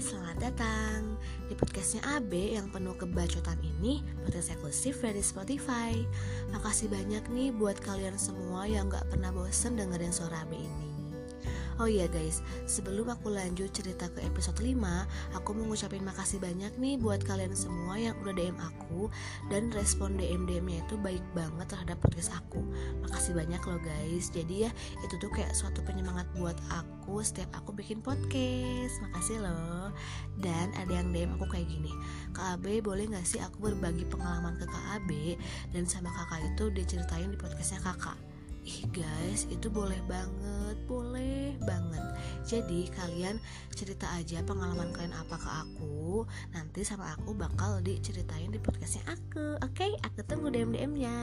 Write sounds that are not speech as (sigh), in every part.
selamat datang di podcastnya AB yang penuh kebacotan ini podcast eksklusif dari Spotify. Makasih banyak nih buat kalian semua yang gak pernah bosen dengerin suara AB ini. Oh iya guys, sebelum aku lanjut cerita ke episode 5 Aku mau ngucapin makasih banyak nih buat kalian semua yang udah DM aku Dan respon DM-DM-nya itu baik banget terhadap podcast aku. Makasih banyak loh guys. Jadi ya itu tuh kayak suatu penyemangat buat aku setiap aku bikin podcast. Makasih loh. Dan ada yang DM aku kayak gini Kak AB boleh gak sih aku berbagi pengalaman ke Kak AB Dan sama kakak itu diceritain di podcastnya kakak Ih guys, itu boleh banget, boleh banget. Jadi kalian cerita aja pengalaman kalian apa ke aku. Nanti sama aku bakal diceritain di podcastnya aku. Oke, okay? aku tunggu DM-DM-nya.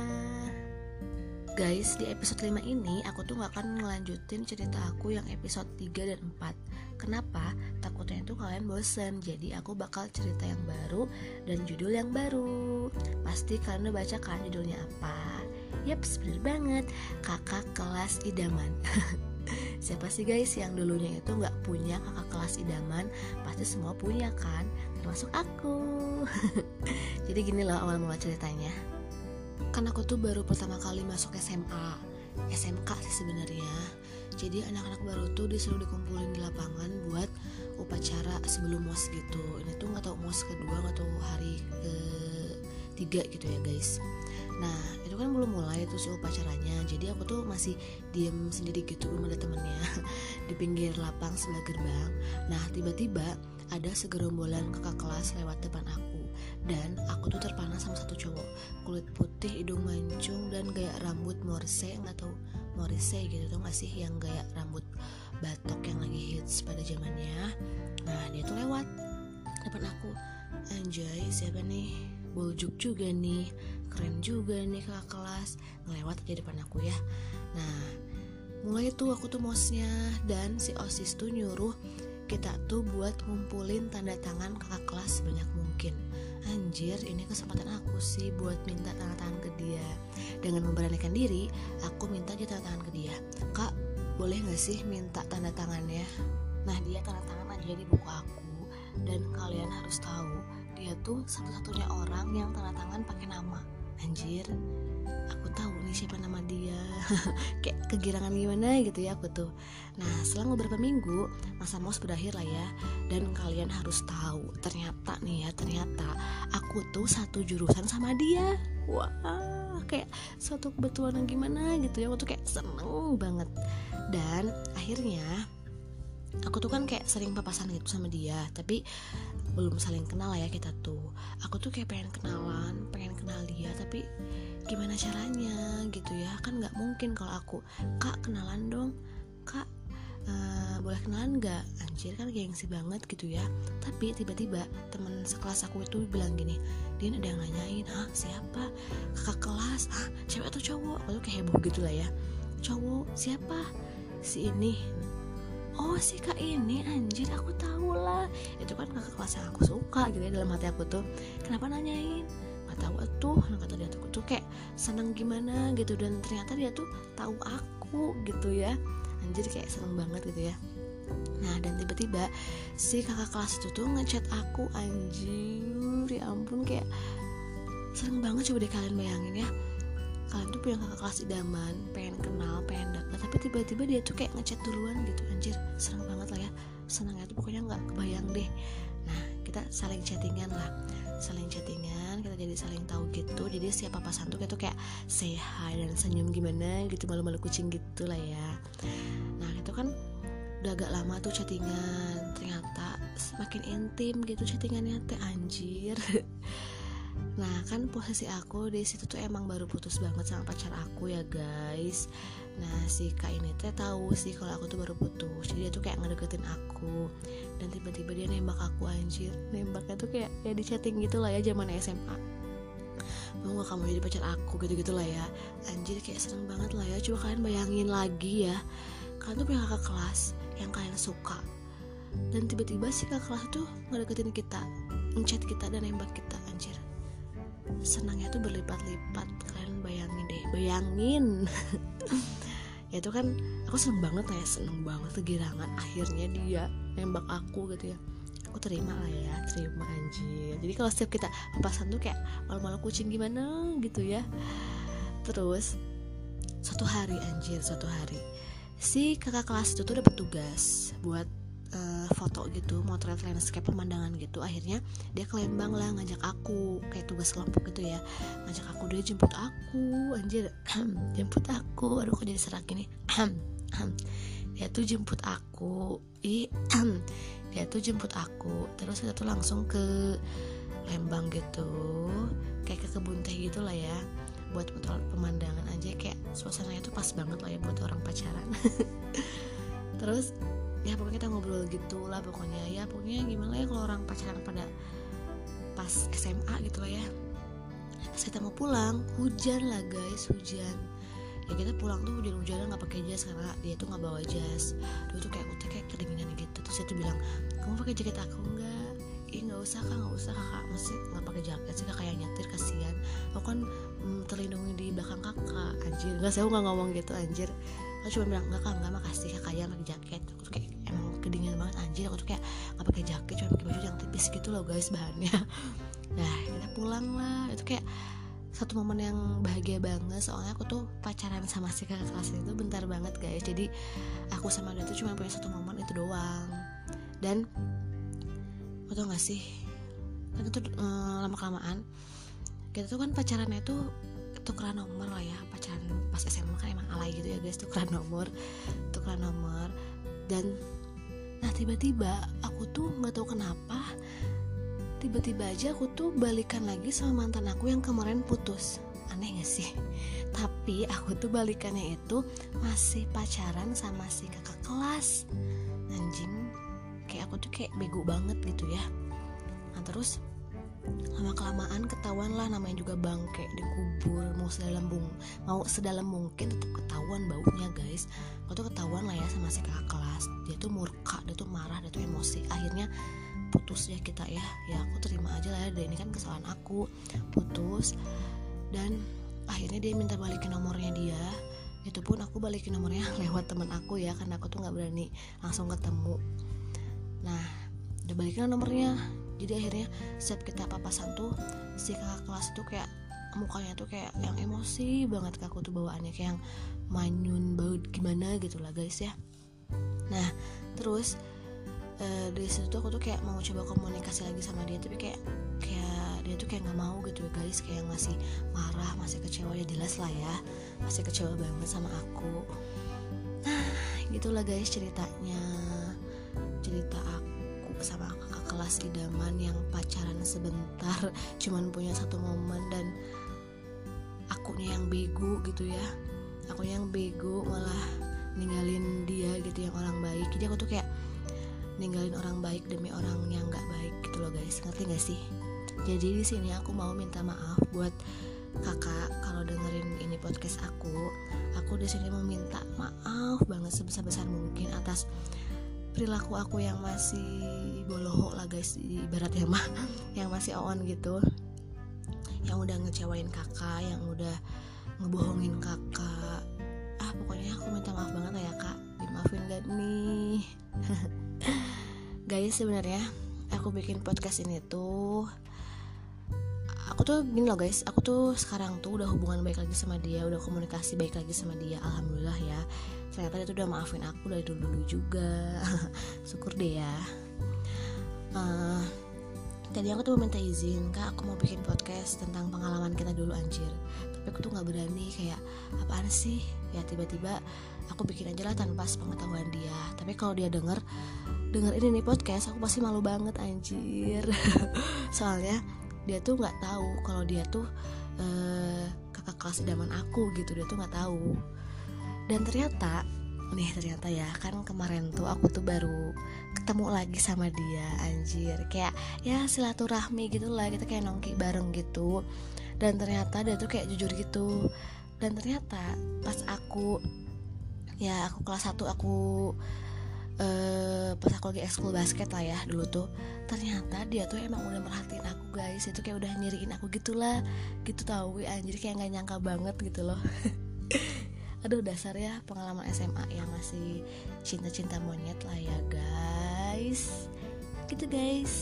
Guys, di episode 5 ini aku tuh gak akan ngelanjutin cerita aku yang episode 3 dan 4 Kenapa? Takutnya itu kalian bosen Jadi aku bakal cerita yang baru dan judul yang baru Pasti kalian udah baca kan judulnya apa? Yap, bener banget. Kakak kelas idaman. (laughs) Siapa sih guys yang dulunya itu nggak punya kakak kelas idaman? Pasti semua punya kan? Termasuk aku. (laughs) Jadi gini loh awal mula ceritanya. Kan aku tuh baru pertama kali masuk SMA SMK sih sebenarnya. Jadi anak-anak baru tuh disuruh dikumpulin di lapangan buat upacara sebelum mos gitu. Ini tuh nggak tahu mos kedua tahu hari ke tiga gitu ya guys Nah itu kan belum mulai tuh si upacaranya. Jadi aku tuh masih diem sendiri gitu belum ada temennya. (laughs) Di pinggir lapang sebelah gerbang. Nah tiba-tiba ada segerombolan kakak kelas lewat depan aku. Dan aku tuh terpana sama satu cowok. Kulit putih, hidung mancung, dan gaya rambut morse Nggak tahu morse gitu tuh gak sih? Yang gaya rambut batok yang lagi hits pada zamannya. Nah dia tuh lewat depan aku. Anjay siapa nih Buljuk juga nih. Keren juga nih kakak kelas. Ngelewat aja depan aku ya. Nah mulai tuh aku tuh mosnya. Dan si osis tuh nyuruh kita tuh buat ngumpulin tanda tangan kakak kelas sebanyak mungkin. Anjir, ini kesempatan aku sih buat minta tanda tangan ke dia. Dengan memberanikan diri, aku minta dia tanda tangan ke dia. Kak, boleh gak sih minta tanda tangannya? Nah, dia tanda tangan aja di buku aku. Dan kalian harus tahu, dia tuh satu-satunya orang yang tanda tangan pakai nama. Anjir aku tahu nih siapa nama dia. (laughs) Kayak kegirangan gimana gitu ya aku tuh. Nah selang beberapa minggu masa mos berakhir lah ya. Dan kalian harus tahu ternyata nih ya ternyata aku tuh satu jurusan sama dia. Wah kayak suatu kebetulan gimana gitu ya. Aku tuh kayak seneng banget. Dan akhirnya aku tuh kan kayak sering papasan gitu sama dia. Tapi belum saling kenal ya kita tuh. Aku tuh kayak pengen kenalan pengen kenal dia tapi gimana caranya gitu ya? Kan nggak mungkin kalau aku kak kenalan dong. Kak uh, boleh kenalan nggak? Anjir kan gengsi banget gitu ya. Tapi tiba-tiba teman sekelas aku itu bilang gini dia ada yang nanyain ah siapa? Kakak kelas ah cewek atau cowok? Aku kayak heboh gitu lah ya. Cowok siapa? Si ini oh si kak ini anjir aku tahu lah itu kan kakak kelas yang aku suka gitu ya dalam hati aku tuh. Kenapa nanyain? Nggak tahu tuh nah kata dia tuh tuh kayak seneng gimana gitu. Dan ternyata dia tuh tahu aku gitu ya. Anjir kayak seneng banget gitu ya. Nah dan tiba-tiba si kakak kelas itu tuh ngechat aku anjir ya ampun kayak seneng banget coba deh kalian bayangin ya kalian tuh punya kakak kelas idaman pengen kenal pengen deket tapi tiba-tiba dia tuh kayak ngechat duluan gitu. Anjir seneng banget lah ya. Senangnya tuh pokoknya nggak kebayang deh. Nah kita saling chattingan lah. Saling chattingan kita jadi saling tahu gitu. Jadi siapa pasangan tuh kayak hi dan senyum gimana gitu malu-malu kucing gitu lah ya. Nah itu kan udah agak lama tuh chattingan. Ternyata semakin intim gitu chattingannya teh anjir (laughs) Nah kan posisi aku di situ tuh emang baru putus banget sama pacar aku ya guys. Nah si kak ini teh tahu sih kalau aku tuh baru putus. Jadi dia tuh kayak ngedeketin aku dan tiba-tiba dia nembak aku anjir. Nembaknya tuh kayak ya di chatting gitu lah ya zaman SMA. Mau gak kamu jadi pacar aku gitu-gitu lah ya Anjir kayak seneng banget lah ya Coba kalian bayangin lagi ya Kalian tuh punya kakak kelas yang kalian suka Dan tiba-tiba si kakak kelas tuh ngedeketin kita Ngechat kita dan nembak kita senangnya tuh berlipat-lipat. Kalian bayangin deh bayangin. (laughs) Ya itu kan aku seneng banget ya seneng banget kegirangan akhirnya dia nembak aku gitu ya. Aku terima lah ya terima anjir. Jadi kalau setiap kita papasan tuh kayak malu-malu kucing gimana gitu ya. Terus suatu hari anjir suatu hari. Si kakak kelas itu tuh dapat tugas buat uh, foto gitu motret landscape pemandangan gitu akhirnya dia ke Lembang lah ngajak aku kayak tugas kelompok gitu ya. Ngajak aku dia jemput aku. Anjir (clears throat) jemput aku. Aduh kok jadi serak gini (clears throat) dia tuh jemput aku. Ih (clears throat) dia tuh jemput aku. Terus kita tuh langsung ke Lembang gitu. Kayak ke kebun teh gitu lah ya. Buat pemandangan aja. Kayak suasananya tuh pas banget lah ya buat orang pacaran. (laughs) Terus ya pokoknya kita ngobrol gitu lah pokoknya. Ya pokoknya gimana ya kalau orang pacaran pada pas SMA gitu lah ya. Pas kita mau pulang hujan lah guys hujan. Ya kita pulang tuh hujan-hujanan nggak pakai jas karena dia tuh nggak bawa jas. Dulu tuh kayak udah kayak kedinginan gitu. Terus dia tuh bilang kamu pakai jaket aku enggak ih nggak usah kak nggak usah kakak. Mesti nggak pakai jaket sih kakak yang nyetir kasihan. Aku kan mm, terlindungi di belakang kakak anjir. Nggak saya nggak ngomong gitu anjir. Aku cuma bilang enggak kak enggak makasih kakak yang pakai jaket. Kayak anjir aku tuh kayak nggak pakai jaket cuma pakai baju yang tipis gitu loh guys bahannya. (laughs) Nah kita pulang lah. Itu kayak satu momen yang bahagia banget soalnya aku tuh pacaran sama si kakak kelas itu bentar banget guys. Jadi aku sama dia tuh cuma punya satu momen itu doang. Dan lo tau gak sih kan itu uh, lama kelamaan kita tuh kan pacarannya tuh tukeran nomor lah ya. Pacaran pas SMA kan emang alay gitu ya guys tukeran nomor tukeran nomor. Dan nah tiba-tiba aku tuh nggak tahu kenapa tiba-tiba aja aku tuh balikan lagi sama mantan aku yang kemarin putus. Aneh gak sih? Tapi aku tuh balikannya itu masih pacaran sama si kakak kelas. Anjing kayak aku tuh kayak bego banget gitu ya. Nah terus lama kelamaan ketahuan lah namanya juga bangke dikubur mau sedalam bung mau sedalam mungkin tetap ketahuan baunya guys. Aku tuh ketahuan lah ya sama si kakak kelas. Dia tuh murka dia tuh marah dia tuh emosi. Akhirnya putus ya kita ya. Ya aku terima aja lah ya. Ini kan kesalahan aku. Putus. Dan akhirnya dia minta balikin nomornya dia. Itu pun aku balikin nomornya (laughs) lewat teman aku ya karena aku tuh nggak berani langsung ketemu. Nah udah balikin nomornya jadi akhirnya setiap kita papasan tuh si kakak kelas tuh kayak mukanya tuh kayak yang emosi banget ke aku tuh bawaannya kayak yang manyun bau gimana gitu lah guys ya. Nah terus uh, dari situ tuh aku tuh kayak mau coba komunikasi lagi sama dia tapi kayak kayak dia tuh kayak nggak mau gitu ya guys kayak masih marah masih kecewa ya jelas lah ya masih kecewa banget sama aku. Nah gitulah guys ceritanya cerita aku sama kakak kelas idaman yang pacaran sebentar cuman punya satu momen dan akunya yang bego gitu ya. Aku yang bego malah ninggalin dia gitu yang orang baik. Jadi aku tuh kayak ninggalin orang baik demi orang yang nggak baik gitu loh guys. Ngerti gak sih? Jadi di sini aku mau minta maaf buat kakak kalau dengerin ini podcast aku. Aku di sini mau minta maaf banget sebesar besar mungkin atas perilaku aku yang masih boloho lah guys ibaratnya mah (laughs) yang masih on gitu. Yang udah ngecewain kakak yang udah ngebohongin kakak. Ah pokoknya aku minta maaf banget ya kak. Dimaafin gak nih? (laughs) Guys sebenarnya aku bikin podcast ini tuh aku tuh gini loh guys aku tuh sekarang tuh udah hubungan baik lagi sama dia udah komunikasi baik lagi sama dia alhamdulillah ya. Ternyata dia tuh udah maafin aku dari dulu dulu juga. (laughs) Syukur deh ya. Uh, tadi aku tuh minta izin kak aku mau bikin podcast tentang pengalaman kita dulu anjir. Tapi aku tuh nggak berani kayak apaan sih? Ya tiba-tiba aku bikin aja lah tanpa sepengetahuan dia. Tapi kalau dia denger denger ini nih podcast aku pasti malu banget anjir. (laughs) Soalnya dia tuh nggak tahu kalau dia tuh uh, kakak kelas idaman aku gitu dia tuh nggak tahu. Dan ternyata nih ternyata ya kan kemarin tuh aku tuh baru ketemu lagi sama dia anjir. Kayak ya silaturahmi gitu lah kita kayak nongki bareng gitu. Dan ternyata dia tuh kayak jujur gitu. Dan ternyata pas aku ya aku kelas 1 aku uh, pas aku lagi ekskul basket lah ya dulu tuh. Ternyata dia tuh emang udah merhatiin aku guys. Itu kayak udah nyiriin aku gitulah. Gitu tau anjir kayak nggak nyangka banget gitu loh. (laughs) Aduh dasar ya pengalaman SMA yang masih cinta-cinta monyet lah ya guys. Gitu guys.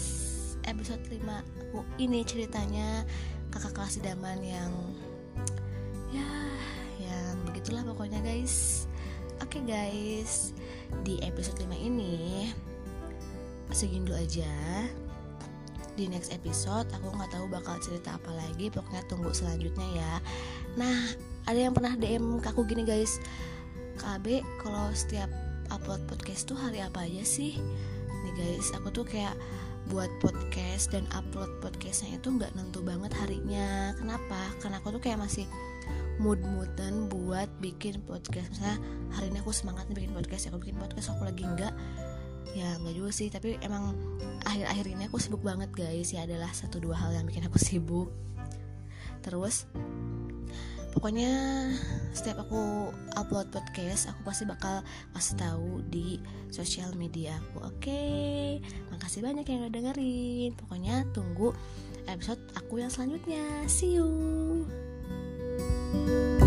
Episode 5 aku ini ceritanya kakak kelas idaman yang ya yang begitulah pokoknya guys. Oke okay, guys di episode 5 ini. Segini dulu aja. Di next episode aku nggak tahu bakal cerita apa lagi. Pokoknya tunggu selanjutnya ya. Nah ada yang pernah DM ke aku gini guys. KB kalau setiap upload podcast tuh hari apa aja sih? Nih guys aku tuh kayak buat podcast dan upload podcastnya itu nggak nentu banget harinya. Kenapa? Karena aku tuh kayak masih mood-moodan buat bikin podcast. Misalnya hari ini aku semangat bikin podcast aku bikin podcast aku lagi enggak. Ya nggak juga sih. Tapi emang akhir-akhir ini aku sibuk banget guys. Ya adalah satu dua hal yang bikin aku sibuk. Terus pokoknya setiap aku upload podcast aku pasti bakal kasih tahu di sosial media aku. Oke? Makasih banyak yang udah dengerin. Pokoknya tunggu episode aku yang selanjutnya. See you Música